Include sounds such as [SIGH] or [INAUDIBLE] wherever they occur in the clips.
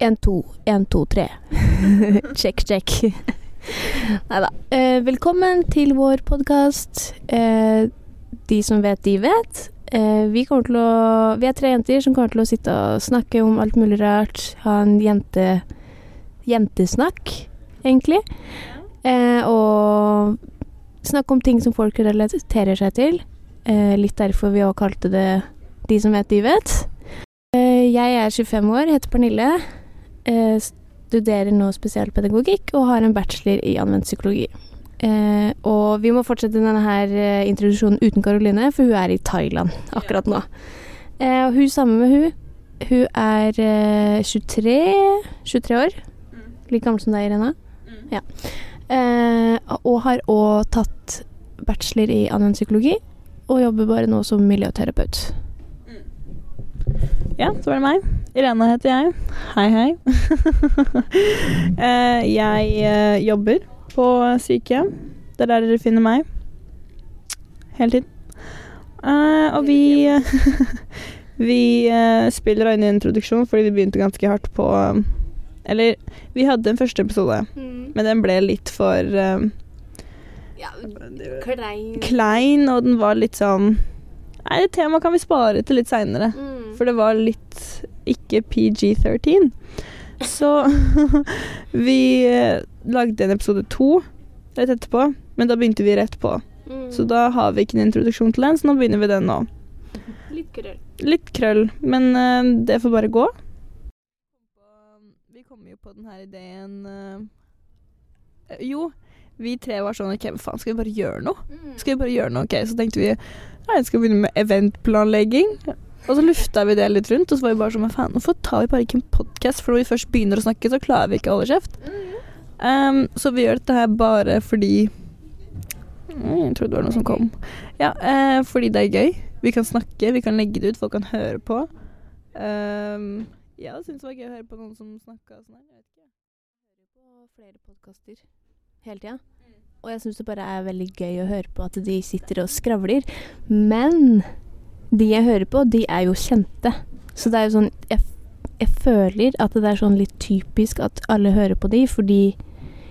En, to, en, to, tre. [LAUGHS] Check, check. Nei da. Eh, velkommen til vår podkast. Eh, de som vet, de vet. Eh, vi, å, vi er tre jenter som kommer til å sitte og snakke om alt mulig rart. Ha en jente, jentesnakk, egentlig. Eh, og snakke om ting som folk relaterer seg til. Eh, litt derfor vi òg kalte det De som vet, de vet. Eh, jeg er 25 år, heter Pernille. Eh, studerer nå spesialpedagogikk og har en bachelor i anvendt psykologi. Eh, og vi må fortsette denne her eh, introduksjonen uten Karoline, for hun er i Thailand akkurat nå. Eh, og hun sammen med hun, hun er eh, 23, 23 år. Like gammel som deg, Irena. Ja. Eh, og har òg tatt bachelor i anvendt psykologi, og jobber bare nå som miljøterapeut. Ja, så var det meg. Irene heter jeg. Hei, hei. [LAUGHS] Eh, jeg eh, jobber på sykehjem. Det er der dere finner meg. Hele tiden. Eh, og vi [LAUGHS] Vi spiller inn i introduksjon fordi vi begynte ganske hardt på Eller, vi hadde en første episode, men den ble litt for Ja, klein. klein, og den var litt sånn Nei, det temaet kan vi spare til litt seinere. Mm. For det var litt ikke PG-13. Så [LAUGHS] vi eh, lagde en episode to rett etterpå, men da begynte vi rett på. Mm. Så da har vi ikke en introduksjon til den, så nå begynner vi den nå. Litt krøll. Litt krøll, men eh, det får bare gå. Vi kom jo på denne ideen eh, Jo, vi tre var sånn OK, faen, skal vi bare gjøre noe? Mm. Skal vi bare gjøre noe? Ok, Så tenkte vi nei, vi skal begynne med eventplanlegging. Og så lufta vi det litt rundt, og så var vi bare sånn faen, hvorfor tar vi bare ikke en podkast? For når vi først begynner å snakke, så klarer vi ikke å holde kjeft. Um, så vi gjør dette her bare fordi mm, Jeg trodde det var noe som kom. Ja, uh, fordi det er gøy. Vi kan snakke, vi kan legge det ut, folk kan høre på. Um, ja, jeg syns det var gøy å høre på noen som snakka sånn her. Jeg hører på flere podkaster hele tida. Og jeg syns det bare er veldig gøy å høre på at de sitter og skravler. Men de jeg hører på, de er jo kjente. Så det er jo sånn Jeg, jeg føler at det er sånn litt typisk at alle hører på de, fordi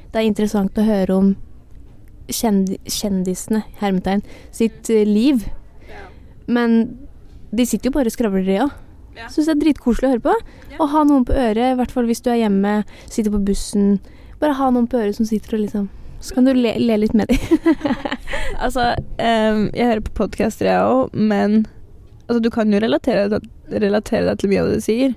det er interessant å høre om kjendi kjendisene, hermetegn, sitt eh, liv. Men de sitter jo bare og skravler, de òg. Ja. Syns det er dritkoselig å høre på. Ja. Ha noen på øret, i hvert fall hvis du er hjemme, sitter på bussen. Bare ha noen på øret som sitter og liksom Så kan du le, le litt med dem. [LAUGHS] Altså, um, jeg hører på podkaster, jeg òg, men altså, du kan jo relatere, deg- relatere deg til mye av det du sier,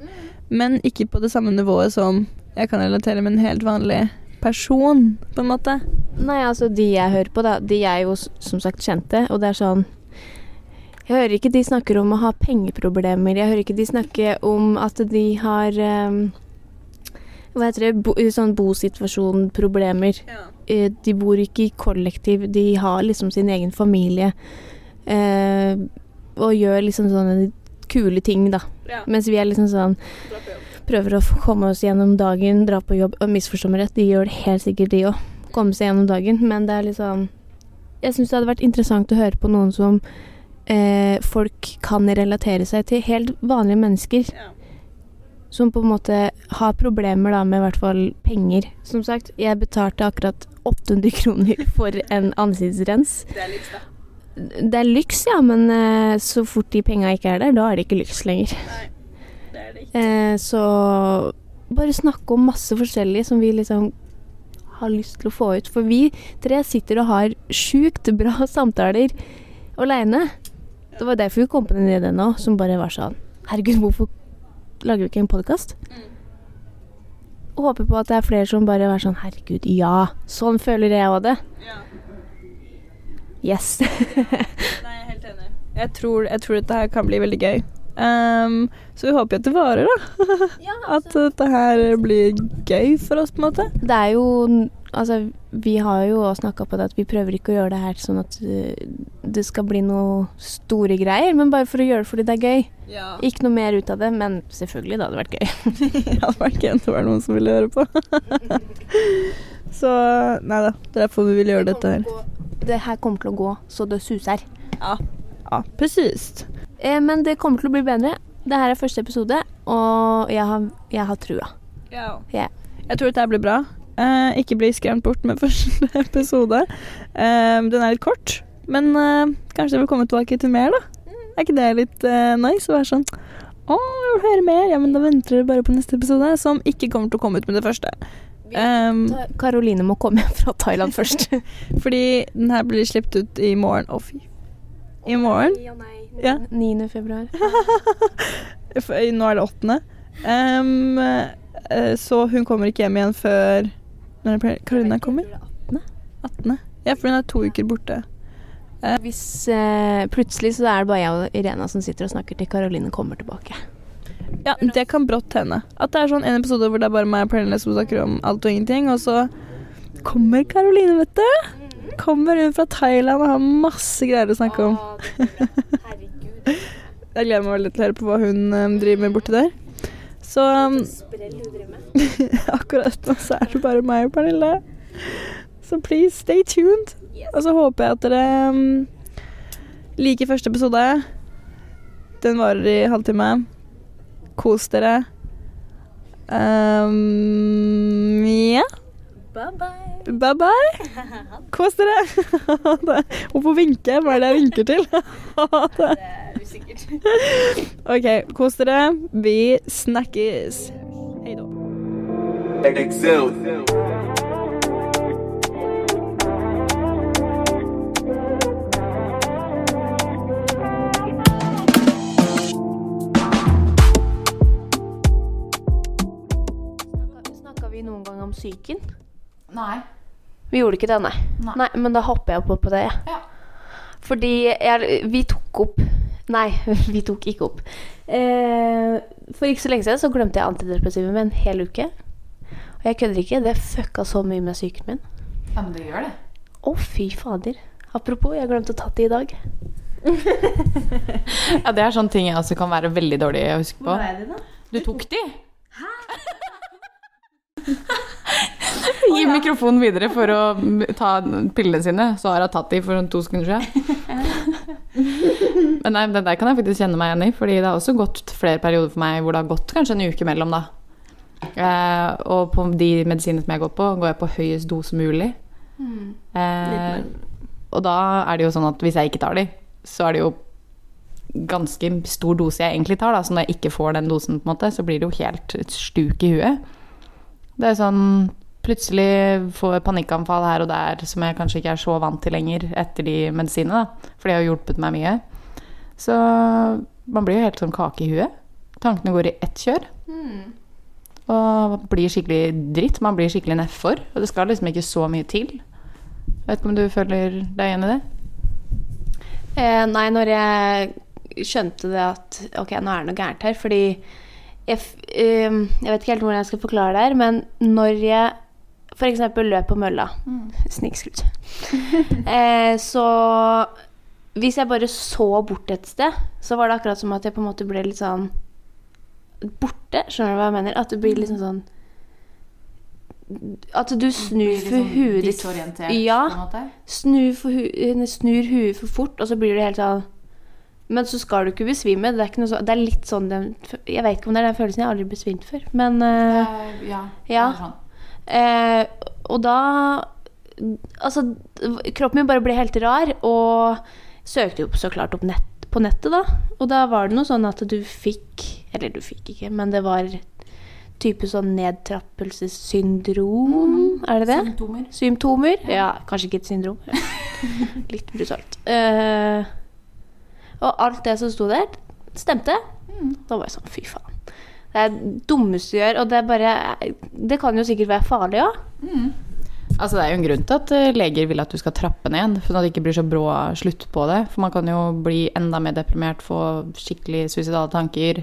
men ikke på det samme nivået som jeg kan relatere med en helt vanlig person, på en måte. Nei, altså de jeg hører på, da, de er jo som sagt kjente, og det er sånn Jeg hører ikke de snakker om å ha pengeproblemer, jeg hører ikke de snakke om at de har um, Hva heter det? Bo, sånn bosituasjonproblemer. Eh, De bor ikke i kollektiv, de har liksom sin egen familie. Eh, og gjør liksom sånne kule ting, da. Mens vi er liksom sånn Prøver å komme oss gjennom dagen, dra på jobb. Og misforstå meg rett, de gjør det helt sikkert, de òg. Komme seg gjennom dagen. Men det er liksom Jeg syns det hadde vært interessant å høre på noen som eh, folk kan relatere seg til. Helt vanlige mennesker som på en måte har problemer da med i hvert fall penger. Som sagt, jeg betalte akkurat 800 kroner for en ansiktsrens. Det er litt da. Det er lyks, ja, men eh, så fort de penga ikke er der, da er det ikke lyks lenger. Nei, Det er det ikke. Eh, så bare snakke om masse forskjellig som vi liksom har lyst til å få ut. For vi tre sitter og har sjukt bra [LAUGHS] samtaler aleine. Det var derfor vi kom på den ideen nå, som bare var sånn Herregud, hvorfor lager vi ikke en podkast? Og håper på at det er flere som bare er sånn Herregud, ja, sånn føler jeg òg det. Ja. Yes. [LAUGHS] Nei, jeg er helt enig. Jeg tror, jeg tror dette her kan bli veldig gøy. Um, så vi håper jo at det varer, da. [LAUGHS] At dette her blir gøy for oss, på en måte. Det er jo Altså, vi har jo òg snakka på det at vi prøver ikke å gjøre det her sånn at uh, det skal bli noe store greier, men bare for å gjøre det fordi det er gøy. Ja. Ikke noe mer ut av det, men selvfølgelig, det hadde vært gøy. [LAUGHS] det hadde vært gøy om det var noen som ville høre på. så nei da. Det er derfor vi vil gjøre dette her. Det her kommer til å gå så det suser. Ja, ja precis. Eh, men det kommer til å bli bedre. Det her er første episode, og jeg har, jeg har trua. Ja. Yeah. Jeg tror dette her blir bra. Eh, ikke bli skremt bort med [LAUGHS] første episode. Eh, den er litt kort, men eh, kanskje jeg vil komme tilbake til mer, da. Er ikke det litt eh, nice å være sånn Å, jeg vil høre mer. Ja, men da venter dere bare på neste episode, som ikke kommer til å komme ut med det første. Um, Karoline må komme hjem [LAUGHS] fra Thailand først. [LAUGHS] fordi den her blir sluppet ut i morgen. Å, fy. I morgen? Ja. 9. februar. [LAUGHS] Nå er det åttende. Um, eh, så hun kommer ikke hjem igjen før Når er kommer? 18. Ja, for hun er to uker borte. Hvis uh, plutselig så er det bare jeg og Irena som sitter og snakker til Karoline kommer tilbake. Ja, det kan brått hende. At det er sånn en episode hvor det er bare meg og Pernille som snakker om alt og ingenting, og så kommer Karoline, vet du. Kommer hun fra Thailand og har masse greier å snakke om. [LAUGHS] Jeg gleder meg veldig til å høre på hva hun um, driver med borti der. Så um, [LAUGHS] akkurat nå så er det bare meg og Pernille. Så please, stay tuned. Og så håper jeg at dere um, liker første episode. Den varer i halvtime. Kos dere. Um, ja. Bye bye. Bye bye. [LAUGHS] Kos dere. Ha det. Hvorfor vinke? Hva er det jeg vinker til? [LAUGHS] Ha det. er usikkert. [LAUGHS] OK, kos dere. Vi snakkes. Hei da. Psyken? Nei. Vi gjorde ikke det, nei. Nei. men da hopper jeg opp på det. Ja. Fordi jeg, vi tok opp Nei, [LAUGHS] vi tok ikke opp. Eh, for ikke så lenge siden så glemte jeg antidepressiva med en hel uke. Og jeg kødder ikke, det fucka så mye med psyken min. Ja, men det gjør det. Å, fy fader. Apropos, jeg glemte å ta det i dag. [LAUGHS] Ja, det er sånne ting jeg også kan være veldig dårlig å huske på. er de, da? Du tok de? Gi mikrofonen videre for å ta pillene sine. Så har hun tatt de for to sekunder siden. [LAUGHS] Men nei, det der kan jeg faktisk kjenne meg igjen i, fordi det har også gått flere perioder for meg hvor det har gått kanskje en uke mellom, da. Eh, og på de medisinene som jeg går på, går jeg på høyest dose mulig. Eh, og da er det jo sånn at hvis jeg ikke tar de, så er det jo ganske stor dose jeg egentlig tar, da. Så når jeg ikke får den dosen, på en måte, så blir det jo helt et stuk i huet. Det er sånn Plutselig får jeg panikkanfall her og der som jeg kanskje ikke er så vant til lenger etter de medisinene, da. For det har hjulpet meg mye. Så man blir jo helt sånn kake i huet. Tankene går i ett kjør. Og blir skikkelig dritt. Man blir skikkelig nedfor. Og det skal liksom ikke så mye til. Vet ikke om du føler deg igjen i det? Eh, nei, når jeg skjønte det at ok, nå er det noe gærent her, fordi jeg, ehm, jeg vet ikke helt hvordan jeg skal forklare det her, men når jeg f.eks. løp på mølla [LAUGHS] Snikskryt. [LAUGHS] eh, så hvis jeg bare så bort et sted, så var det akkurat som at jeg på en måte ble litt sånn borte. Skjønner du hva jeg mener? At det blir liksom sånn At du snur for huet ditt Ja. Snur, for hu eh, snur huet for fort, og så blir det helt sånn Men så skal du ikke besvime. Det er, så, det er litt sånn den, Jeg vet ikke om det er den følelsen. Jeg har aldri besvimt før. Men uh, ja. ja. Eh, og da Altså, kroppen min bare ble helt rar, og søkte jo så klart opp nett, på nettet, da. Og da var det noe sånn at du fikk Eller du fikk ikke, men det var type sånn nedtrappelsessyndrom. Er det det? Symptomer. Symptomer? Ja, kanskje ikke et syndrom. [LAUGHS] Litt brutalt. Eh, og alt det som sto der, stemte. Da var jeg sånn, fy faen. Det er det dummeste du gjør, og det er bare Det kan jo sikkert være farlig òg. Altså, det er jo en grunn til at eh, leger vil at du skal trappe ned, for at det ikke blir så brå slutt på det. For man kan jo bli enda mer deprimert, få skikkelig suicidale tanker.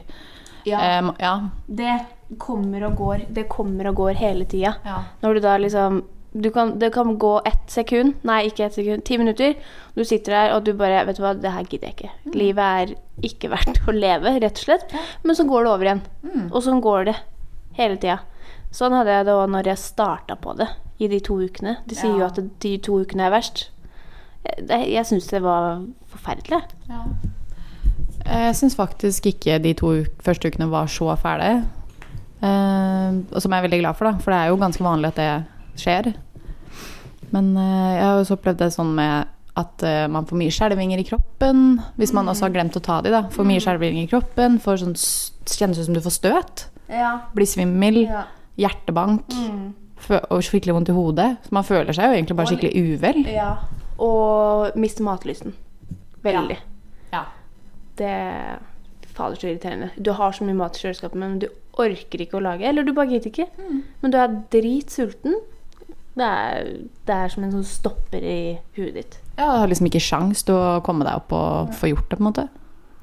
Ja. Um, ja. Det kommer og går. Det kommer og går hele tida. Ja. Når du da liksom kan, Det kan gå ett sekund, nei, ikke ett sekund, ti minutter. Du sitter der og du bare Vet du hva, det her gidder jeg ikke. Livet er ikke verdt å leve, rett og slett. Men så går det over igjen. Og sånn går det hele tida. Sånn hadde jeg det òg når jeg starta på det i de to ukene. De sier jo at de to ukene er verst. Jeg, jeg syns det var forferdelig. Jeg syns faktisk ikke de to første ukene var så fæle. Eh, som jeg er veldig glad for, da, for det er jo ganske vanlig at det skjer. Men eh, jeg har også opplevd det sånn med at eh, man får mye skjelvinger i kroppen. Hvis man også har glemt å ta de, da. Får mye skjelvinger i kroppen. Får sånn, kjennes ut som du får støt. Ja. Blir svimmel. Ja. Hjertebank. Mm. Og skikkelig vondt i hodet. Så man føler seg jo egentlig bare skikkelig uvel. ja. Og miste matlysten. Veldig. Ja. Det Fader, så irriterende. Du har så mye mat i kjøleskapet, men du orker ikke å lage. Eller du bare gidder ikke. Men du er dritsulten. Det er, det er som en sånn stopper i huet ditt. Ja, du har liksom ikke sjans til å komme deg opp og få gjort det, på en måte.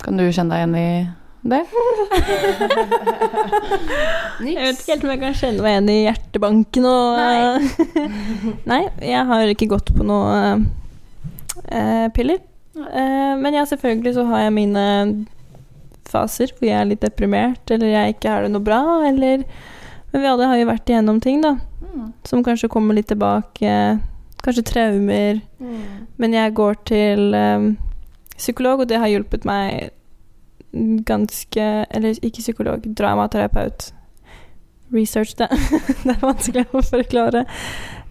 Kan du kjenne deg igjen i det? [LAUGHS] Jeg vet ikke helt om jeg kan kjenne meg igjen i hjertebanken og Nei. [LAUGHS] Nei, jeg har ikke gått på noe uh, piller. Uh, men ja, selvfølgelig så har jeg mine faser hvor jeg er litt deprimert, eller jeg ikke har det noe bra, eller Men vi alle har jo vært igjennom ting, da, som kanskje kommer litt tilbake. Kanskje traumer. Men jeg går til um, psykolog, og det har hjulpet meg ganske Eller ikke psykolog, dramaterapeut. Research det. [LAUGHS] det er vanskelig å forklare.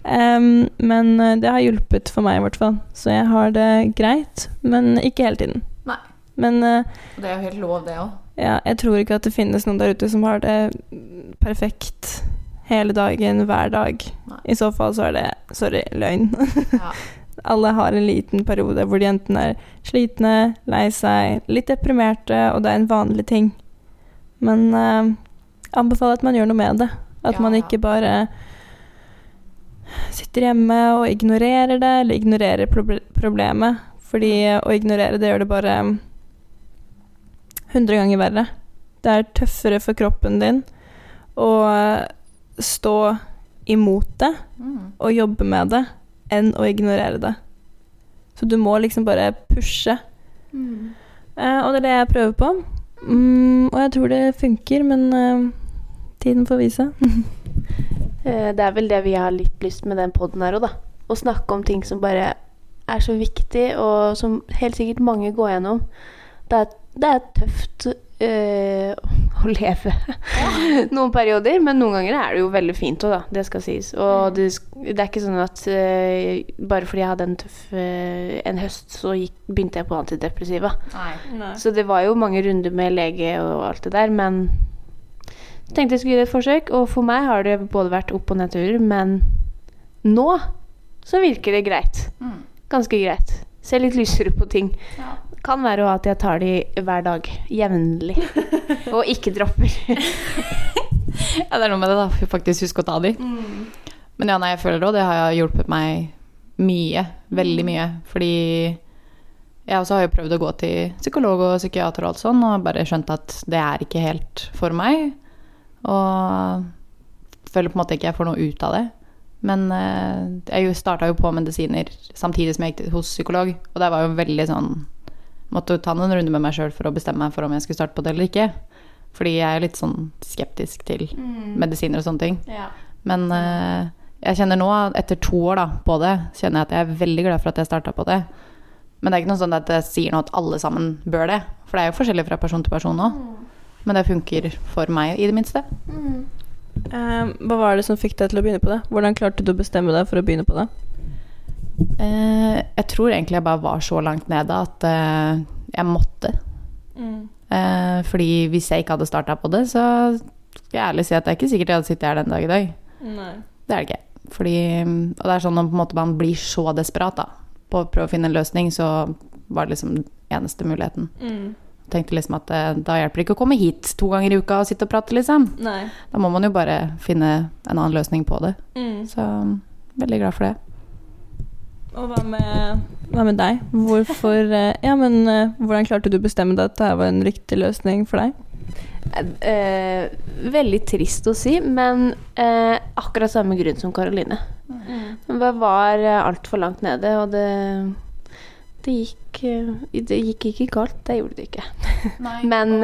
Um, men eh, det har hjulpet for meg, i hvert fall. Så jeg har det greit, men ikke hele tiden. Nei. Men uh, Det er jo helt lov, det òg. ja, jeg tror ikke at det finnes noen der ute som har det perfekt hele dagen, hver dag. Nei. I så fall så er det sorry, løgn. [LAUGHS] Ja. Alle har en liten periode hvor de enten er slitne, lei seg, litt deprimerte, og det er en vanlig ting. Men eh, anbefaler at man gjør noe med det. At Ja, man ikke bare sitter hjemme og ignorerer det, eller ignorerer proble problemet. Fordi å ignorere det gjør det bare hundre ganger verre. Det er tøffere for kroppen din eh, stå imot det Mm. og jobbe med det enn å ignorere det. Så du må liksom bare pushe. Eh, og det er det jeg prøver på. Mm, og jeg tror det funker, men eh, tiden får vise. [LAUGHS] Eh, Det er vel det vi har litt lyst med den poden her òg, da. Å snakke om ting som bare er så viktig, og som helt sikkert mange går gjennom. Det er, det er tøft eh, [LAUGHS] å leve noen perioder, men noen ganger er det jo veldig fint òg, da. Det skal sies. Og det, det er ikke sånn at eh, bare fordi jeg hadde en tøff eh, en høst, så gikk, begynte jeg på antidepressiva. Nei. Så det var jo mange runder med lege og alt det der, men jeg tenkte jeg skulle gi det et forsøk, og for meg har det både vært opp- og nedturer, men nå så virker det greit. Mm. Ganske greit. Ser litt lysere på ting. Ja. Kan være at jeg tar de hver dag, jevnlig, [LAUGHS] og ikke dropper. [LAUGHS] Ja, det er noe med det, da. Faktisk huske å ta de. Men ja, nei, jeg føler det, òg. det har hjulpet meg mye. Veldig mye. Fordi jeg også har jo prøvd å gå til psykolog og psykiater og alt sånn, og bare skjønt at det er ikke helt for meg. Og føler på en måte ikke jeg får noe ut av det. Men eh, jeg starta jo på medisiner samtidig som jeg gikk hos psykolog, og det var jo veldig sånn Måtte ta en runde med meg sjøl for å bestemme meg for om jeg skulle starte på det eller ikke. Fordi jeg er litt sånn skeptisk til medisiner og sånne ting. Men uh, jeg kjenner nå, etter to år da, på det, kjenner jeg at jeg er veldig glad for at jeg starta på det. Men det er ikke noe sånn at jeg sier nå at alle sammen bør det. For det er jo forskjellig fra person til person òg. Men det funker for meg, i det minste. Eh, hva var det som fikk deg til å begynne på det? Hvordan klarte du å bestemme deg for å begynne på det? Eh, jeg tror egentlig jeg bare var så langt nede at eh, jeg måtte. Eh, fordi hvis jeg ikke hadde starta på det, så skal jeg ærlig si at det er ikke sikkert jeg hadde sittet her den dag i dag. Nei. Det er det ikke. Fordi, og det er sånn når måte man blir så desperat da, på å prøve å finne en løsning, så var det liksom eneste muligheten. Jeg tenkte liksom at eh, da hjelper det ikke å komme hit to ganger i uka og sitte og prate, liksom. Nei. Da må man jo bare finne en annen løsning på det. Så veldig glad for det. Og hva med, hva med deg? Hvorfor [LAUGHS] eh, Ja, men eh, hvordan klarte du å bestemme deg at dette var en riktig løsning for deg? Eh, veldig trist å si, men eh, akkurat samme grunn som Karoline. Det var eh, altfor langt nede, og det det gikk, eh, det gikk ikke galt. Det gjorde det ikke. [LAUGHS] Men-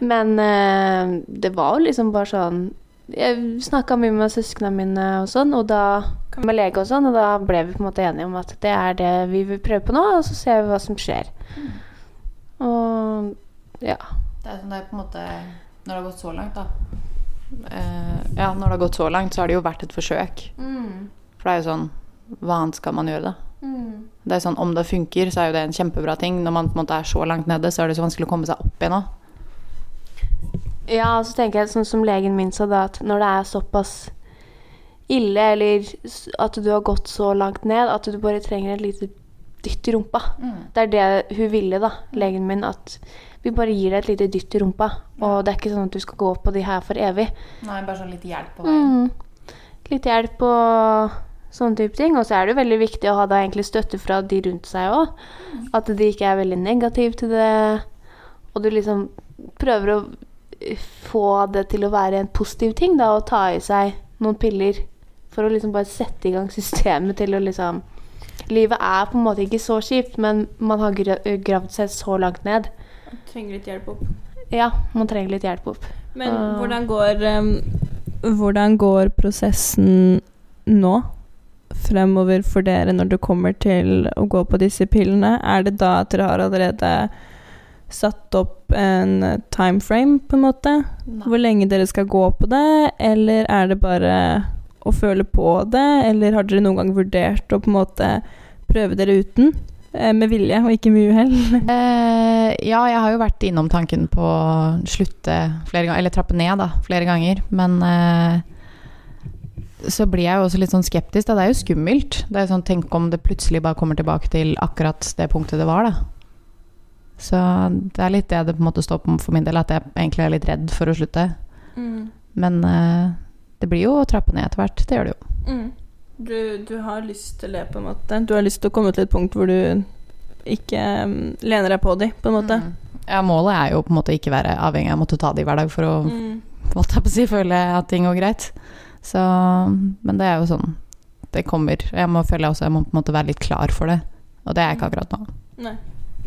Men eh, det var jo liksom bare sånn Jeg snakka mye med søsknene mine og sånn, og da med lege og sånn, og da ble vi på en måte enige om at det er det vi vil prøve på nå, og så ser vi hva som skjer. Og ja. Det er, sånn, det er på en måte Når det har gått så langt, da, Uh, Ja, når det har gått så langt, så har det jo vært et forsøk. For det er jo sånn Hva annet skal man gjøre, da? Det er sånn, Om det funker, så er jo det en kjempebra ting. Når man på en måte er så langt nede, så er det så vanskelig å komme seg opp igjen òg. Ja, så tenker jeg sånn som legen min sa da, at når det er såpass ille, eller at du har gått så langt ned, at du bare trenger et lite dytt i rumpa. Det er det hun ville, da, legen min, at vi bare gir deg et lite dytt i rumpa. Og det er ikke sånn at du skal gå på de her for evig. Nei, bare sånn litt hjelp på Mm. Litt hjelp og sånne type ting. Og så er det jo veldig viktig å ha da egentlig støtte fra de rundt seg òg. At de ikke er veldig negative til det. Og du liksom prøver å få det til å være en positiv ting, da, å ta i seg noen piller for å liksom bare sette i gang [LAUGHS] systemet til å liksom Livet er på en måte ikke så kjipt, men man har gravd seg så langt ned. Man Trenger litt hjelp opp. Ja, man trenger litt hjelp opp. Men uh, hvordan går um, Hvordan går prosessen nå fremover for dere når det kommer til å gå på disse pillene? Er det da at dere har allerede satt opp en time frame, på en måte? Hvor lenge dere skal gå på det, eller er det bare å føle på det, eller har dere noen gang vurdert å på en måte prøve dere uten? eh, Med vilje og ikke med uhell? [LAUGHS] Eh, ja, jeg har jo vært innom tanken på å slutte flere ganger, eller trappe ned da, flere ganger, men eh, så blir jeg jo også litt sånn skeptisk. Da. Det er jo skummelt. Det er sånn, Tenk om det plutselig bare kommer tilbake til akkurat det punktet det var, da. Så det er litt det det på en måte står på for min del, at jeg egentlig er litt redd for å slutte. Men uh, det blir jo å trappe ned etter hvert. Det gjør det jo. Mm. Du, du har lyst til det, på en måte. Du har lyst til å komme til et punkt hvor du ikke um, lener deg på de, på en måte. Mm. Ja, målet er jo på en måte ikke være avhengig av å måtte ta de hver dag for å på å si, føle at ting går greit. Så, men det er jo sånn Det kommer. Jeg må føle også jeg må på en måte være litt klar for det. Og det er jeg ikke akkurat nå. Nei.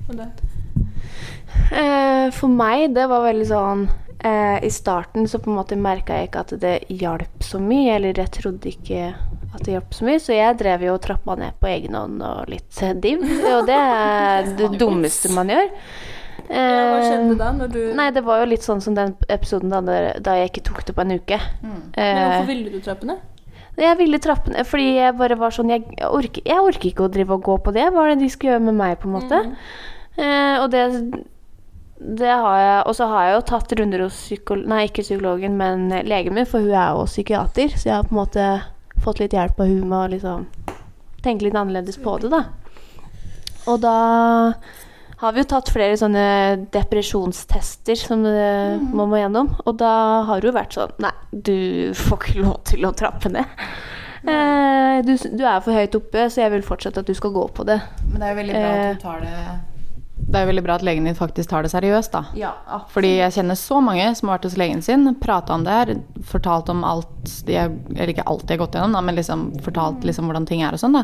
Og det. Eh, for meg, det var veldig sånn eh, I starten så på en måte merka jeg ikke at det hjalp så mye, eller jeg trodde ikke at det hjalp så mye, så jeg drev jo og trappa ned på egen hånd og litt div. Og det er [LAUGHS] det dummeste man gjør. Ja, hva skjedde da, når du Nei, det var jo litt sånn som den episoden da, da jeg ikke tok det på en uke. Men Eh, hvorfor ville du trappene? jeg ville trappene fordi jeg bare var sånn Jeg orker, jeg orker ikke å drive og gå på det. Hva er det de skal gjøre med meg, på en måte? Eh, og det, det har jeg Og så har jeg jo tatt runder hos psykolog... Nei, ikke psykologen, men legen min, for hun er jo psykiater. Så jeg har på en måte fått litt hjelp av hun med å liksom tenke litt annerledes på det, da. Og da har vi jo tatt flere sånne depresjonstester som det, man må gjennom. Og da har det jo vært sånn Nei, du får ikke lov til å trappe ned. Eh, du, du er for høyt oppe, så jeg vil fortsette at du skal gå på det. Men det er jo veldig bra Eh. at du tar det Det er jo veldig bra at legen din faktisk tar det seriøst, da. Ja, Fordi jeg kjenner så mange som har vært hos legen sin, prata om det her, fortalt om alt de har Eller ikke alt de har gått gjennom, da, men liksom fortalt liksom hvordan ting er og sånn, da.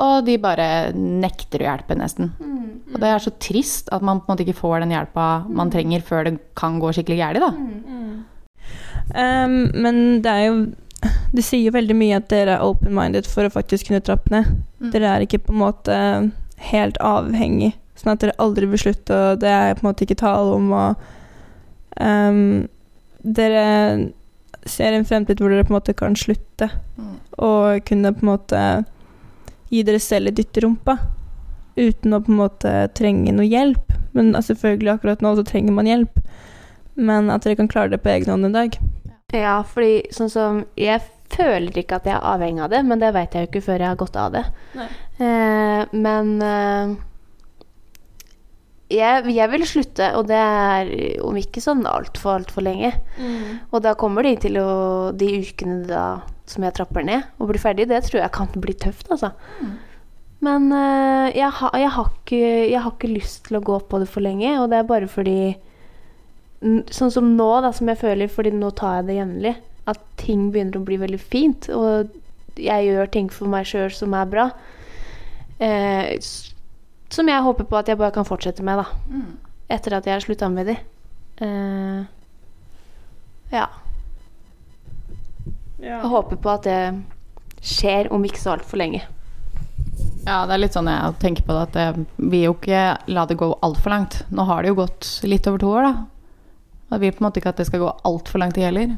Og de bare nekter å hjelpe, nesten. Og det er så trist at man på en måte ikke får den hjelpa man trenger før det kan gå skikkelig gærent, da. Um, men det er jo Det sier jo veldig mye at dere er open-minded for å faktisk kunne trappe ned. Dere er ikke på en måte helt avhengig, sånn at dere aldri vil slutte, og det er på en måte ikke tale om Og um, Dere ser en fremtid hvor dere på en måte kan slutte, og kunne på en måte gi dere selv et dytt i rumpa. Uten å på en måte trenge noe hjelp. Men altså, selvfølgelig akkurat nå så trenger man hjelp. Men at dere kan klare det på egen hånd en dag. Ja, fordi sånn som Jeg føler ikke at jeg er avhengig av det, men det vet jeg jo ikke før jeg har gått av det. Eh, men eh, jeg, jeg vil slutte, og det er om ikke sånn altfor, altfor lenge. Og da kommer de til å De ukene da som jeg trapper ned og blir ferdig, det tror jeg kan bli tøft, altså. Men uh, jeg, har- jeg, har ikke, jeg har ikke lyst til å gå på det for lenge, og det er bare fordi Sånn som nå, da, som jeg føler, fordi nå tar jeg det jevnlig, at ting begynner å bli veldig fint, og jeg gjør ting for meg sjøl som er bra. Eh, s- som jeg håper på at jeg bare kan fortsette med, da. Etter at jeg har slutta med de. Uh, ja. Jeg håper på at det skjer om ikke så altfor lenge. Ja, det er litt sånn jeg tenker på det, at jeg vil jo ikke la det gå altfor langt. Nå har det jo gått litt over to år, da. Og jeg vil på en måte ikke at det skal gå altfor langt, heller.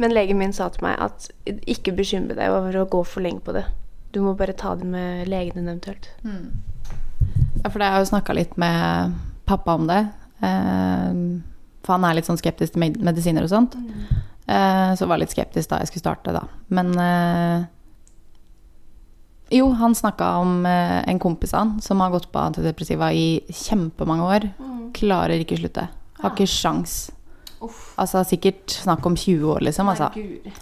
Men legen min sa til meg at ikke bekymre deg over å gå for lenge på det. Du må bare ta det med legen din eventuelt. Ja, for jeg har jo snakka litt med pappa om det. Eh, for han er litt sånn skeptisk til med- medisiner og sånt. Eh, så var jeg litt skeptisk da jeg skulle starte, da. Men eh, Jo, han snakka om en kompis av han som har gått på antidepressiva i kjempemange år. Klarer ikke slutte. Har ikke sjans. Altså sikkert snakk om 20 år, liksom. Altså.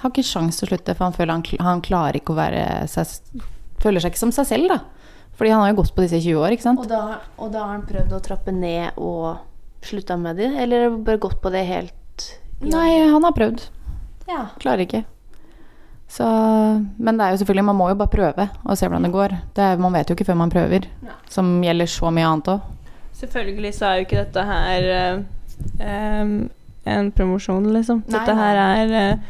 Har ikke sjans til å slutte, for han føler han, han klarer ikke å være seg Føler seg ikke som seg selv, da. Fordi han har jo gått på disse i 20 år, ikke sant. Og da, og da har han prøvd å trappe ned og slutta med det, eller bare gått på det helt Nei, han har prøvd. Ja. Klarer ikke. Så, men det er jo selvfølgelig, man må jo bare prøve og se hvordan det går. Det er, man vet jo ikke før man prøver, som gjelder så mye annet òg. Selvfølgelig så er jo ikke dette her eh, en promosjon, liksom. Nei, dette her er eh,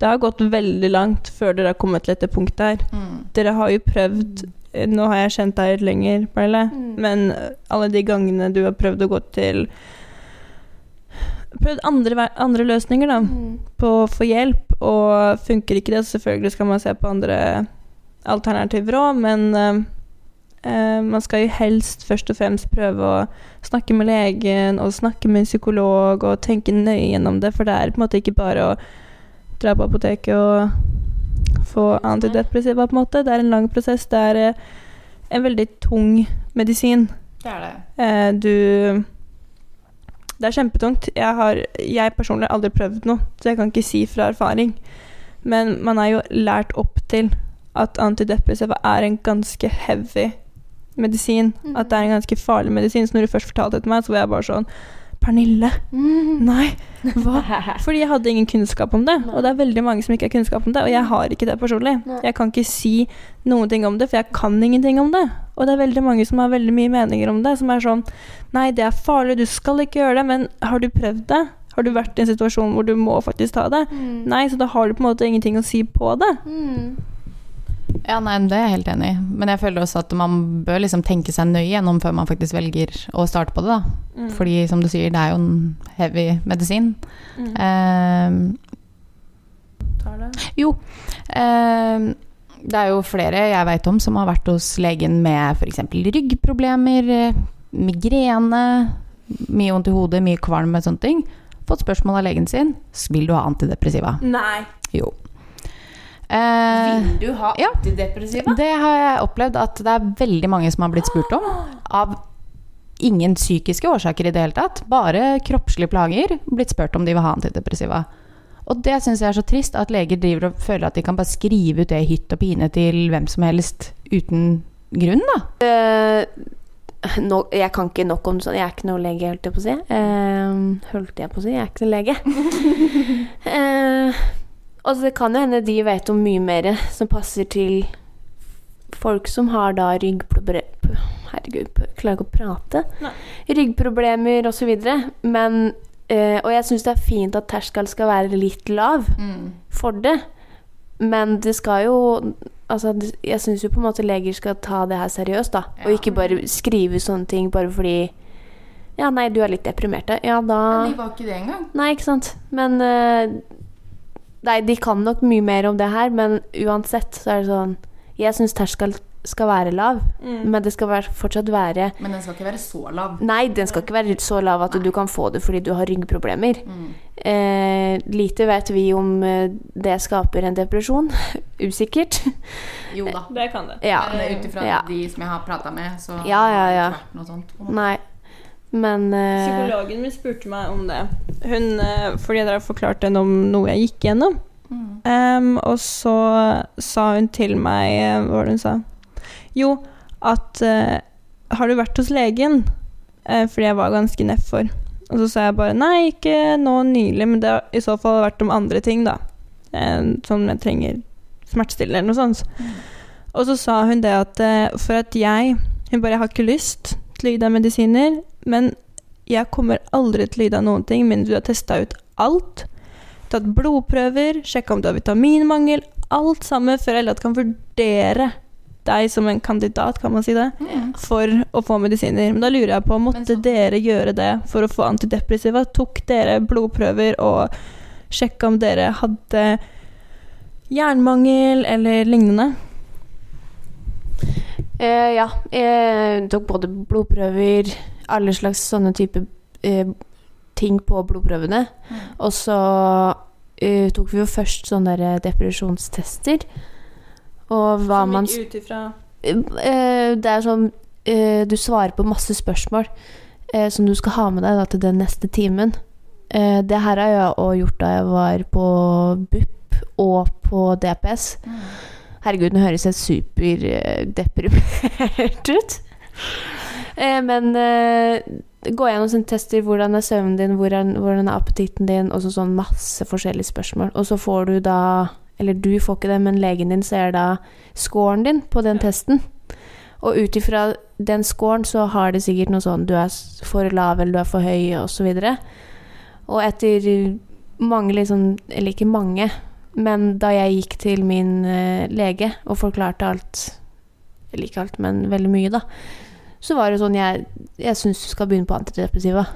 Det har gått veldig langt før dere har kommet til dette punktet her. Mm. Dere har jo prøvd Nå har jeg kjent deg litt lenger, Pernille, Mm. men alle de gangene du har prøvd å gå til Prøvd andre, andre løsninger, da, Mm. på å få hjelp, og funker ikke det, så selvfølgelig skal man se på andre alternativer òg, men eh, man skal jo helst først og fremst prøve å snakke med legen og snakke med en psykolog og tenke nøye gjennom det, for det er på en måte ikke bare å dra på apoteket og få antidepressiva, på en måte. Det er en lang prosess. Det er eh, en veldig tung medisin. Det er det. Eh, du Det er kjempetungt. Jeg har jeg personlig aldri prøvd noe, så jeg kan ikke si fra erfaring. Men man er jo lært opp til at antidepressiva er en ganske heavy medisin. At det er en ganske farlig medisin. Så når du først fortalte det til meg, så var jeg bare sånn Pernille, nei, hva? [LAUGHS] Fordi jeg hadde ingen kunnskap om det. Og det er veldig mange som ikke har kunnskap om det, og jeg har ikke det personlig. Jeg kan ikke si noen ting om det, for jeg kan ingenting om det. Og det er veldig mange som har veldig mye meninger om det, som er sånn Nei, det er farlig, du skal ikke gjøre det, men har du prøvd det? Har du vært i en situasjon hvor du må faktisk ta det? Nei, så da har du på en måte ingenting å si på det. Mm. Ja, nei, det er jeg helt enig i. Men jeg føler også at man bør liksom tenke seg nøye gjennom før man faktisk velger å starte på det, da. Fordi som du sier, det er jo en heavy medisin. Eh, Tar det. jo, eh, det er jo flere jeg veit om som har vært hos legen med f.eks. ryggproblemer, migrene, mye vondt i hodet, mye kvalm og sånne ting. Fått spørsmål av legen sin vil du ha antidepressiva. Nei. Jo. Eh, Vil du ha ja. antidepressiva? Det har jeg opplevd at det er veldig mange som har blitt spurt om. Av ingen psykiske årsaker i det hele tatt. Bare kroppslige plager. Blitt spurt om de vil ha antidepressiva. Og det syns jeg er så trist, at leger driver og føler at de kan bare skrive ut det i hytt og pine til hvem som helst uten grunn, da. Uh, no, jeg kan ikke nok om sånn. Jeg er ikke noe lege, holdt jeg på å si. Uh, holdt jeg på å si? Jeg er ikke noe lege. [LAUGHS] eh, og det kan jo hende de vet om mye mer som passer til folk som har da ryggproblemer Herregud, klarer ikke å prate. Nei. Ryggproblemer osv. Men eh, Og jeg syns det er fint at terskelen skal være litt lav for det. Men det skal jo Altså, jeg syns jo på en måte leger skal ta det her seriøst, da. Og ikke bare skrive sånne ting bare fordi Ja, nei, du er litt deprimert, ja. ja. Da var ikke det engang. Nei, ikke sant. Men eh, Nei, de kan nok mye mer om det her, men uansett så er det sånn Jeg syns terskelen skal være lav, Mm. men det skal være, fortsatt være Men den skal ikke være så lav. Nei, den skal ikke være så lav at du kan få det fordi du har ryggproblemer. Eh, lite vet vi om eh, det skaper en depresjon. [LAUGHS] Usikkert. Jo da. Det kan det. Ja. Ut ifra Ja. de som jeg har prata med, så Ja, ja, ja. har det ikke vært noe sånt. Nei. Men eh, Psykologen min spurte meg om det. Hun, eh, fordi dere har forklart henne om noe jeg gikk gjennom. Mm. Um, og så sa hun til meg eh, Hva var det hun sa? Jo, at eh, Har du vært hos legen? Eh, fordi jeg var ganske nedfor. Og så sa jeg bare nei, ikke nå nylig, men det har i så fall vært om andre ting, da. Eh, som jeg trenger smertestillende eller noe sånt. Og så sa hun det at for at jeg Hun bare jeg har ikke lyst til å gi deg medisiner, men jeg kommer aldri til å gi deg noen ting mindre du har testa ut alt. Tatt blodprøver, sjekka om du har vitaminmangel. Alt sammen før jeg kan vurdere deg som en kandidat, kan man si det, Mm. for å få medisiner. Men da lurer jeg på, måtte så- dere gjøre det for å få antidepressiva? Tok dere blodprøver og sjekka om dere hadde jernmangel eller lignende? Eh, ja, jeg tok både blodprøver, alle slags sånne type eh, ting på blodprøvene. Og så eh, tok vi jo først sånne der depresjonstester. Og hva man ut ifra Eh, Det er sånn eh, Du svarer på masse spørsmål eh, som du skal ha med deg da, til den neste timen. Eh, det her har jeg òg gjort da jeg var på BUP og på DPS. Herregud, nå høres jeg superdeprimert ut. Eh, men eh, gå gjennom sånne tester. Hvordan er søvnen din? Hvordan, hvordan er appetitten din? Og så sånn masse forskjellige spørsmål. Og så får du da Eller du får ikke det, men legen din ser da scoren din på den testen. Og ut ifra den scoren så har det sikkert noe sånn Du er for lav, eller du er for høy, og så. Og etter mange liksom Eller ikke mange, men da jeg gikk til min eh, lege og forklarte alt Eller ikke alt, men veldig mye, da. Så var det sånn Jeg, jeg syns du skal begynne på antidepressiva.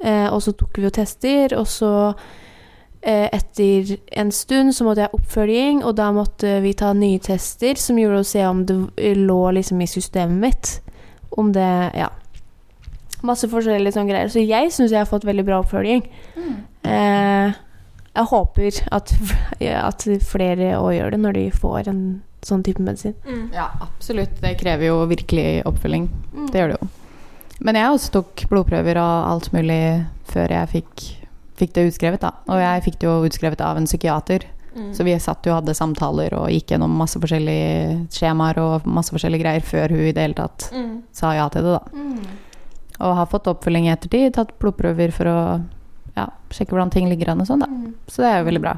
Eh, og så tok vi jo tester, og så eh, etter en stund så måtte jeg ha oppfølging, og da måtte vi ta nye tester som gjorde å se om det lå liksom i systemet mitt. Om det Ja. Masse forskjellige sånne greier. Så jeg syns jeg har fått veldig bra oppfølging. Eh, jeg håper at, [LAUGHS] at flere òg gjør det når de får en sånn type medisin. Ja, absolutt. Det krever jo virkelig oppfølging. Det gjør det jo. Men jeg også tok blodprøver og alt mulig før jeg fikk, fikk det utskrevet. da. Og jeg fikk det jo utskrevet av en psykiater. Så vi satt jo og hadde samtaler og gikk gjennom masse forskjellige skjemaer og masse forskjellige greier før hun i det hele tatt sa ja til det, da. Og har fått oppfølging i ettertid, tatt blodprøver for å ja, sjekke hvordan ting ligger an og sånn, da. Så det er jo veldig bra.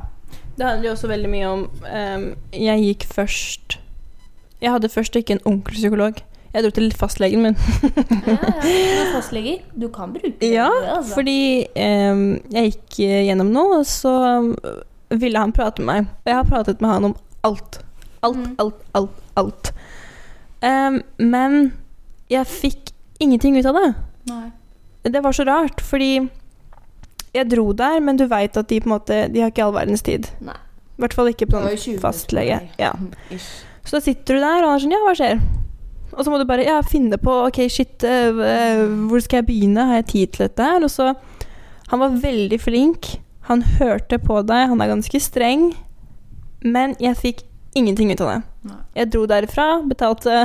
Det handler jo også veldig mye om um, Jeg gikk først Jeg hadde først ikke en ordentlig psykolog. Jeg dro til fastlegen min. [LAUGHS] Fastleger, du kan bruke det. Ja, altså. fordi um, jeg gikk eh, gjennom noe, og så um, ville han prate med meg. Og jeg har pratet med han om alt. Alt, Mm. alt, alt, alt. Um, men jeg fikk ingenting ut av det. Det var så rart, fordi jeg dro der, men du veit at de på en måte De har ikke all verdens tid. Nei. I hvert fall ikke på Det var jo 20 minutter fastlege. Ja. [LAUGHS] Så da sitter du der, og han er sånn Ja, hva skjer? Og så må du bare ja, finne på Ok, shit, eh, hvor skal jeg begynne? Har jeg tid til dette her? Og så Han var veldig flink. Han hørte på deg. Han er ganske streng. Men jeg fikk ingenting ut av det. Nei. Jeg dro derifra, betalte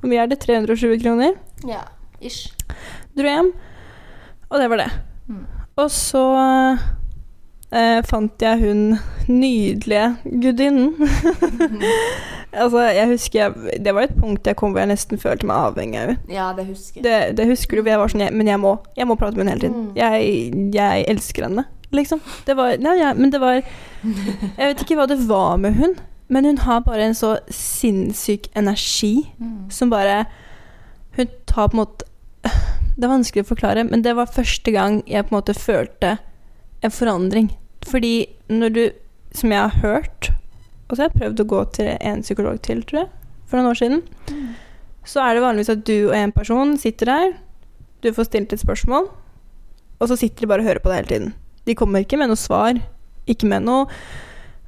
Hvor mye er det? 320 kroner? Ja, ish. Dro hjem, og det var det. Mm. Og så eh, fant jeg hun nydelige gudinnen. [LAUGHS] altså, jeg husker jeg, Det var et punkt jeg kom hvor jeg nesten følte meg avhengig av. Ja, det husker. Det, det husker du, jeg var sånn jeg, Men jeg må, jeg må prate med henne hele tiden. Mm. Jeg, jeg elsker henne, liksom. Det var Nei, ja, men det var Jeg vet ikke hva det var med hun, men hun har bare en så sinnssyk energi som bare Hun tar på en måte Det er vanskelig å forklare, men det var første gang jeg på en måte følte en forandring. Fordi når du Som jeg har hørt Og så har jeg prøvd å gå til en psykolog til, tror jeg, for noen år siden. Så er det vanligvis at du og en person sitter der, du får stilt et spørsmål, og så sitter de bare og hører på det hele tiden. De kommer ikke med noe svar, ikke med noe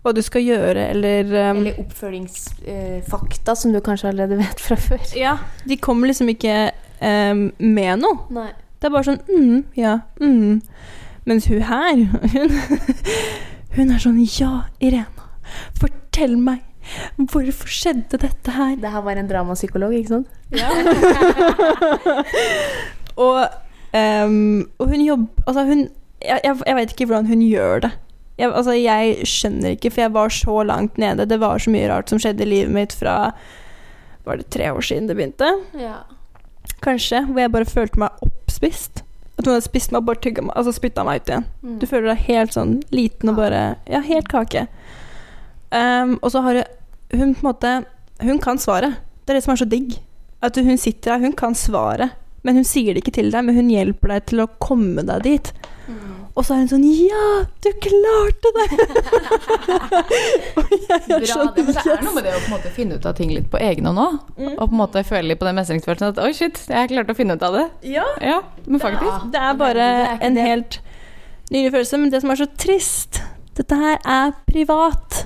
hva du skal gjøre, eller um, Eller oppfølgingsfakta, som du kanskje allerede vet fra før. Ja, de kommer liksom ikke em, med noe. Nei. Det er bare sånn mm, ja, mm. Mens hun her, [LAUGHS] hun, hun er sånn Ja, Irena, fortell meg. Hvorfor skjedde dette her? Det her var en dramapsykolog, ikke sant? [LAUGHS] Og, um, og hun jobber Altså, hun jeg, jeg vet ikke hvordan hun gjør det. Jeg, altså, jeg skjønner ikke, for jeg var så langt nede. Det var så mye rart som skjedde i livet mitt fra Var det tre år siden det begynte? Ja. Kanskje. Hvor jeg bare følte meg oppspist. At hun hadde spist meg og bare tygga meg, altså spytta meg ut igjen. Mm. Du føler deg helt sånn liten og bare Ja, helt kake. Um, og så har hun Hun på en måte Hun kan svaret. Det er det som er så digg. At hun sitter der, hun kan svaret. Men hun sier det ikke til deg, men hun hjelper deg til å komme deg dit. Mm. Og så er hun sånn Ja, du klarte det! [LAUGHS] og jeg Bra, det, men det er noe med det å på en måte finne ut av ting litt på egen hånd òg. Mm. Og på en måte føle litt på den mestringsfølelsen at oi, shit, jeg klarte å finne ut av det. Ja, Ja, men faktisk. det er bare det er en helt nylig følelse. Men det som er så trist Dette her er privat.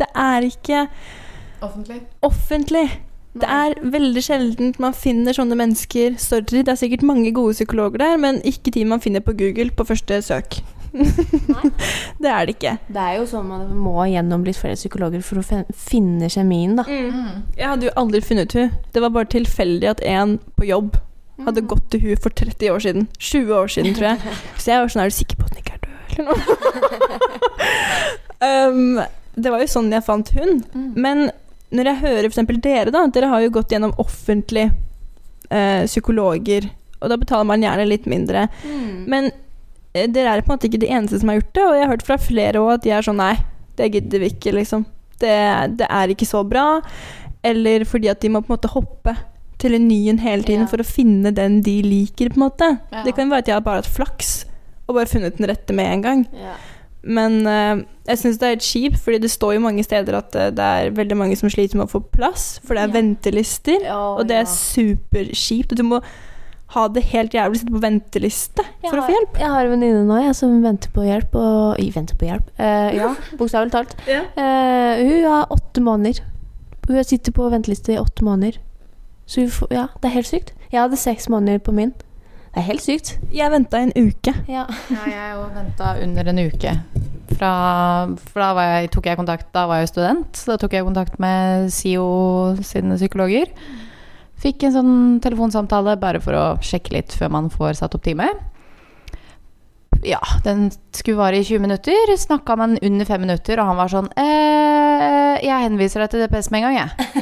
Det er ikke Offentlig. offentlig. Det er veldig sjelden man finner sånne mennesker. Sorry, det er sikkert mange gode psykologer der, men ikke de man finner på Google på første søk. [LAUGHS] det er det ikke. Det er jo sånn man må gjennom litt flere psykologer for å finne kjemien, da. Jeg hadde jo aldri funnet hun. Det var bare tilfeldig at en på jobb hadde gått til hun for 30 år siden. 20 år siden, tror jeg. [LAUGHS] Så jeg var sånn Er du sikker på at hun ikke er død, eller noe? [LAUGHS] um, det var jo sånn jeg fant hun. Men når jeg hører f.eks. dere, da Dere har jo gått gjennom offentlige eh, psykologer, og da betaler man gjerne litt mindre. Men eh, dere er på en måte ikke de eneste som har gjort det, og jeg har hørt fra flere òg at de er sånn Nei, det gidder vi ikke, liksom. Det, det er ikke så bra. Eller fordi at de må på en måte hoppe til en ny en hele tiden Ja. for å finne den de liker, på en måte. Ja. Det kan være at jeg har bare hatt flaks og bare funnet den rette med en gang. Men uh, jeg syns det er litt kjipt, fordi det står jo mange steder at uh, det er veldig mange som sliter med å få plass, for det er Ja. ventelister. Og det er superkjipt. Du må ha det helt jævlig, sitte på venteliste for å få hjelp. Jeg har en venninne nå jeg, som venter på hjelp. Og, jeg venter på hjelp? uh, ja, [LAUGHS] bokstavelig talt. Ja. Uh, hun har åtte måneder. Hun sitter på venteliste i åtte måneder. Så hun får, ja, det er helt sykt. Jeg hadde seks måneder på min. Det er helt sykt. Jeg venta en uke. Ja. Ja, jeg jo venta under en uke. Fra, for da var jeg, tok jeg kontakt Da var jeg student, så da tok jeg kontakt med SIO sine psykologer. Fikk en sånn telefonsamtale bare for å sjekke litt før man får satt opp time. Ja, den skulle vare i 20 minutter. Snakka med han under fem minutter, og han var sånn eh, Jeg henviser deg til DPS med en gang, jeg.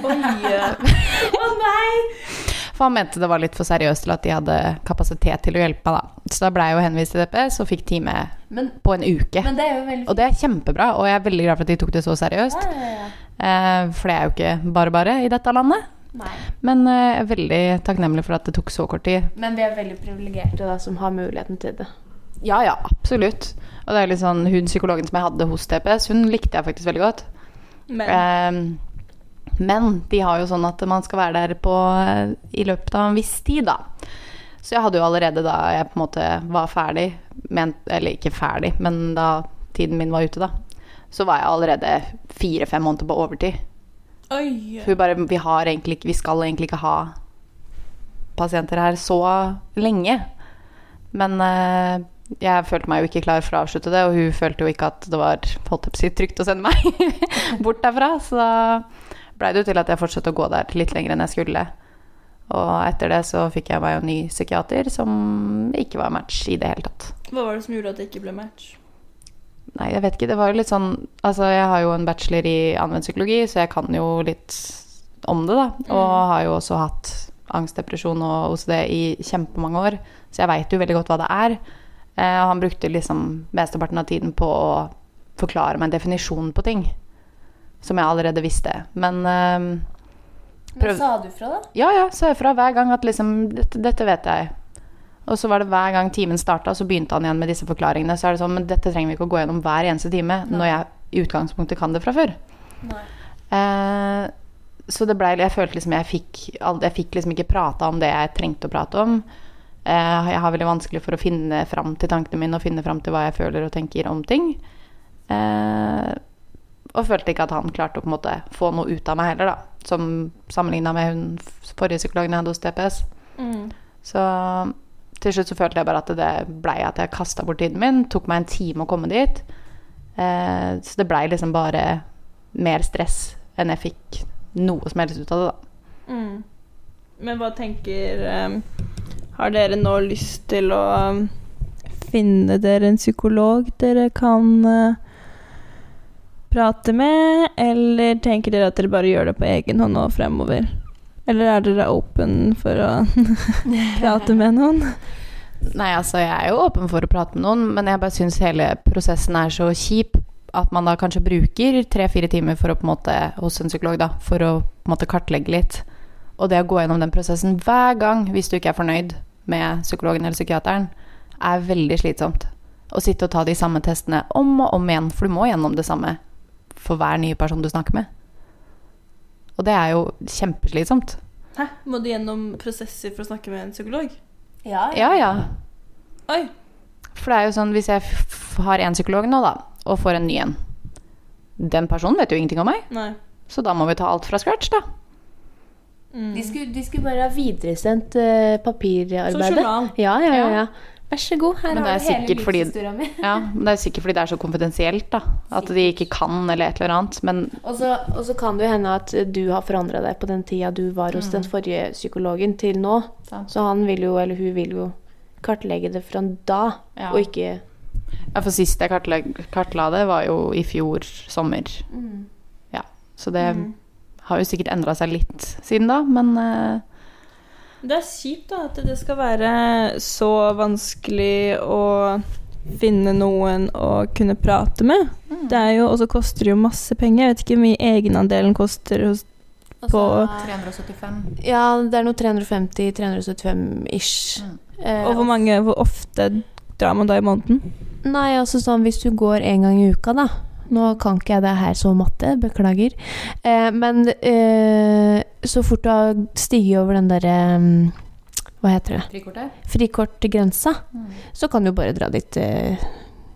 [LAUGHS] Å nei! For han mente det var litt for seriøst til at de hadde kapasitet til å hjelpe meg, da. Så da blei jeg jo henvist til DPS og fikk time Men, på en uke. men det er Og det er kjempebra, og jeg er veldig glad for at de tok det så seriøst. Ja, ja, ja. Eh, for det er jo ikke bare bare i dette landet. Nei. Men eh, jeg er veldig takknemlig for at det tok så kort tid. Men vi er veldig privilegerte da, som har muligheten til det. Ja, ja, absolutt. Og det er litt sånn, hun psykologen som jeg hadde hos DPS, hun likte jeg faktisk veldig godt. Men Eh, men de har jo sånn at man skal være der på, i løpet av en viss tid, da. Så jeg hadde jo allerede da jeg på en måte var ferdig, men, eller ikke ferdig, men da tiden min var ute, da, så var jeg allerede fire-fem måneder på overtid. Oi. For vi bare, vi har egentlig vi skal egentlig ikke ha pasienter her så lenge. Men eh, jeg følte meg jo ikke klar for å avslutte det, og hun følte jo ikke at det var holdt opp sitt trygt å sende meg [LAUGHS] bort derfra. Så da blei det jo til at jeg fortsatte å gå der litt lenger enn jeg skulle. Og etter det så fikk jeg meg en ny psykiater som ikke var match i det hele tatt. Hva var det som gjorde at det ikke ble match? Nei, jeg vet ikke. Det var jo litt sånn Altså, jeg har jo en bachelor i anvendt psykologi, så jeg kan jo litt om det, da. Og har jo også hatt angst, depresjon og OCD i kjempemange år, så jeg veit jo veldig godt hva det er. Eh, og han brukte liksom mesteparten av tiden på å forklare meg en definisjon på ting. Som jeg allerede visste. Men eh, Prøv- Men sa du fra, da? ja, ja, sa jeg fra hver gang at liksom dette, dette vet jeg. Og så var det hver gang timen starta, så begynte han igjen med disse forklaringene. Så er det sånn, men dette trenger vi ikke å gå gjennom hver eneste time når jeg i utgangspunktet kan det fra før. Eh, så det ble, Jeg følte liksom jeg fikk Jeg fikk liksom ikke prata om det jeg trengte å prate om. Eh, jeg har veldig vanskelig for å finne fram til tankene mine og finne fram til hva jeg føler og tenker om ting. Eh, og følte ikke at han klarte å på en måte få noe ut av meg heller, da. Som sammenligna med hun forrige psykologen jeg hadde hos DPS. Så til slutt så følte jeg bare at det blei at jeg kasta bort tiden min. Tok meg en time å komme dit. Eh, så det blei liksom bare mer stress enn jeg fikk noe som helst ut av det, da. Mm. Men hva tenker um, Har dere nå lyst til å um, finne dere en psykolog dere kan uh, prate med, eller tenker dere at dere bare gjør det på egen hånd nå fremover? Eller er dere open for å [LAUGHS] prate med noen? Nei, altså jeg er jo åpen for å prate med noen, men jeg bare syns hele prosessen er så kjip at man da kanskje bruker tre-fire timer for å på en måte, hos en psykolog da, for å på en måte kartlegge litt. Og det å gå gjennom den prosessen hver gang hvis du ikke er fornøyd med psykologen eller psykiateren, er veldig slitsomt. å sitte og ta de samme testene om og om igjen, for du må gjennom det samme for hver nye person du snakker med. Og det er jo kjempeslitsomt. Hæ? Må du gjennom prosesser for å snakke med en psykolog? Ja, Ja, ja. Oi. For det er jo sånn, hvis jeg har en psykolog nå, da, og får en ny en Den personen vet jo ingenting om meg, Nei. så da må vi ta alt fra scratch, da. Mm. De skulle, de skulle bare ha videresendt uh, Som papirarbeidet. journal. Ja, ja, ja, Ja. Vær så god, her Men det har er du hele livshistoria mi. Ja, men Det er sikkert fordi det er så konfidensielt, da. At de ikke kan eller et eller annet. Men Og så, kan det jo hende at du har forandra deg på den tida du var hos den forrige psykologen, til nå. Sant. Så han vil jo, eller hun vil jo, kartlegge det fra da, Ja. og ikke ja, for sist jeg kartla, kartla det, var jo i fjor sommer. Ja, Så det har jo sikkert endra seg litt siden da, men eh, Det er kjipt da, at det skal være så vanskelig å finne noen å kunne prate med. Det er jo, Og så koster det jo masse penger. Jeg vet ikke hvor mye egenandelen koster hos på 375. Ja, det er noe 350-375 ish. Mm. Eh, Og hvor mange Hvor ofte drar man da i måneden? Nei, altså sånn hvis du går en gang i uka, da. Nå kan ikke jeg det her så matte, beklager. Eh, men eh, så fort du har stiget over den derre mm, Hva heter det? Frikortet? Frikortgrensa, så kan du bare dra dit uh,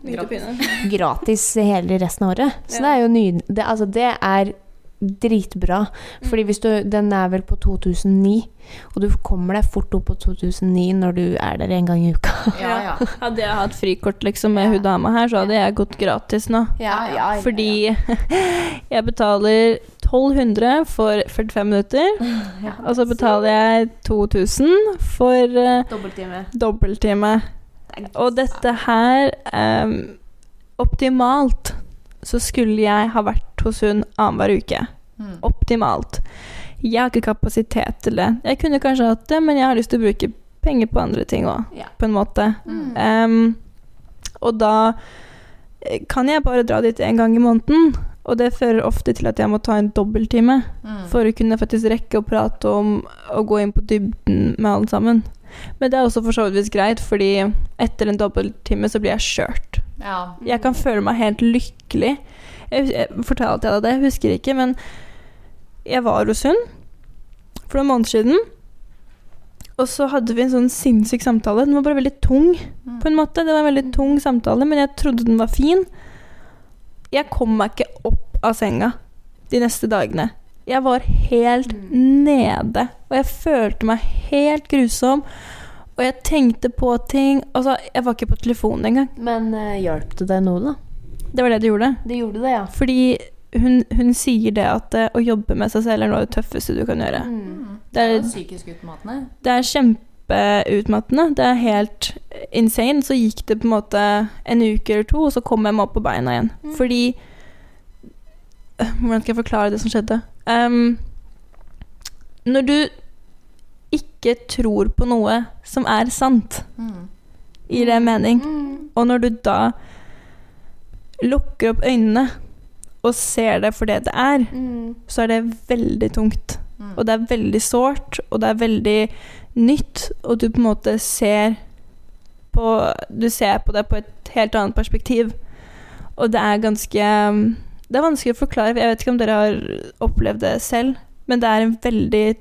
[LAUGHS] gratis hele resten av året. Så Ja. det er jo nydelig. Det, altså, det er dritbra. Fordi hvis du Den er vel på 2009, og du kommer deg fort opp på 2009 når du er der en gang i uka. Ja, ja. [LAUGHS] [LAUGHS] Hadde jeg hatt frikort liksom med hun dama her, så hadde jeg gått gratis nå. Ja, ja, Fordi jeg betaler 1200 for 45 minutter, [LAUGHS] og så betaler jeg 2000 for uh, Dobbelttime. dobbelttime. Og dette her um, Optimalt så skulle jeg ha vært hos hun annenhver uke. Mm. Optimalt. Jeg har ikke kapasitet til det. Jeg kunne kanskje hatt det, men jeg har lyst til å bruke penger på andre ting òg, yeah. på en måte. Mm. Um, og da eh, kan jeg bare dra dit en gang i måneden. Og det fører ofte til at jeg må ta en dobbelttime Mm. for å kunne faktisk rekke å prate om og gå inn på dybden med alle sammen. Men det er også for så vidt greit, fordi etter en dobbelttime så blir jeg skjørt. Ja. Jeg kan føle meg helt lykkelig. Jeg, jeg fortalte jeg deg det, jeg husker ikke, men jeg var hos hun for noen måneder siden. Og så hadde vi en sånn sinnssyk samtale. Den var bare veldig tung, på en måte. Det var en veldig tung samtale, men jeg trodde den var fin. Jeg kom meg ikke opp av senga de neste dagene. Jeg var helt nede, og jeg følte meg helt grusom. Og jeg tenkte på ting Altså, jeg var ikke på telefonen engang. Men uh, hjalp det deg noe, da? Det var det det gjorde. Det gjorde det, ja. Fordi hun, hun sier det at uh, å jobbe med seg selv er noe av det tøffeste du kan gjøre. Mm. Det er, psykisk utmattende. det er kjempeutmattende. Det er helt insane. Så gikk det på en måte en uke eller to, og så kom jeg meg opp på beina igjen. Fordi øh, Hvordan skal jeg forklare det som skjedde? Um, når du ikke tror på noe som er sant, Mm. gir det mening? Mm. Og når du da lukker opp øynene og ser det for det det er, Mm. så er det veldig tungt. Mm. Og det er veldig sårt, og det er veldig nytt, og du på en måte ser på Du ser på det på et helt annet perspektiv. Og det er ganske Det er vanskelig å forklare, jeg vet ikke om dere har opplevd det selv, men det er en veldig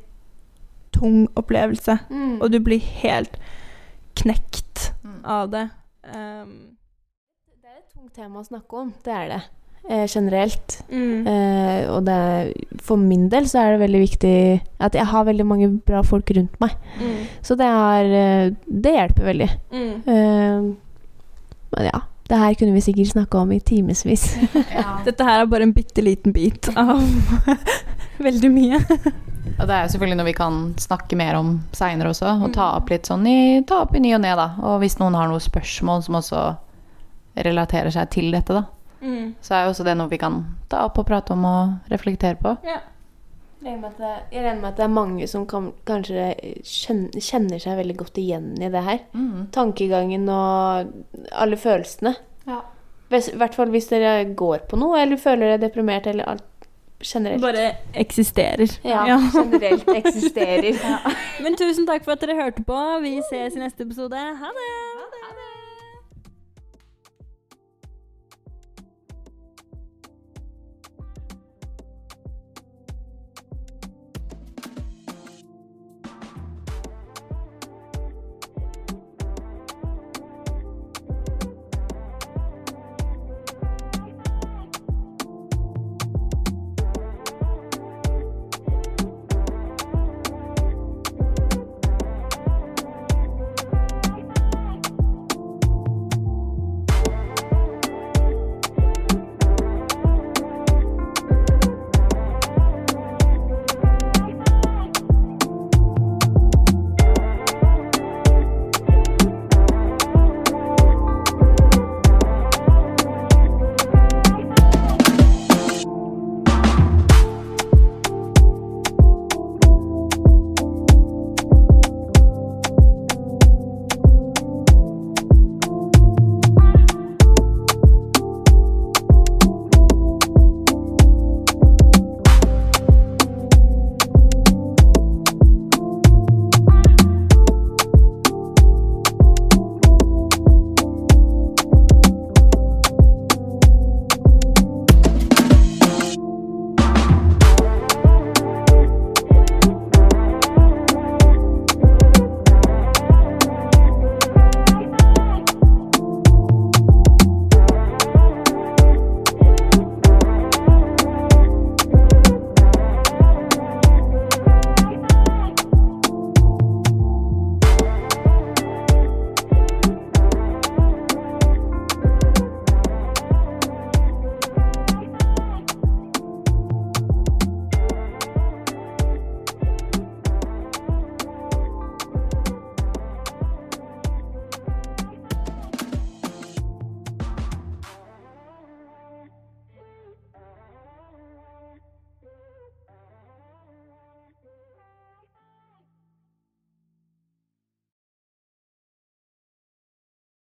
tung opplevelse, Mm. og du blir helt knekt Mm. av det. Um, Det er et tungt tema å snakke om, det er det. Eh, generelt. mm. Eh, og det for min del så er det veldig viktig at jeg har veldig mange bra folk rundt meg. Mm. Så det er eh, Det hjelper veldig. Mm. Eh, men ja. Det her kunne vi sikkert snakka om i timevis. [LAUGHS] Ja. Dette her er bare en bitte liten bit av [LAUGHS] veldig mye. Og det er jo selvfølgelig noe vi kan snakke mer om seinere også, og ta opp litt sånn i, ta opp i ny og ne, da. Og hvis noen har noen spørsmål som også relaterer seg til dette, da, Mm. så er jo også det noe vi kan ta opp og prate om og reflektere på. Med jeg regner med at det er mange som kan, kanskje kjenner, seg veldig godt igjen i det her. Tankegangen og alle følelsene. Ja. Hvis- I hvert fall hvis dere går på noe, eller føler dere deprimert, eller alt generelt. Bare eksisterer. Ja, Ja. generelt eksisterer. [LAUGHS] Men tusen takk for at dere hørte på. Vi ses i neste episode. Ha det!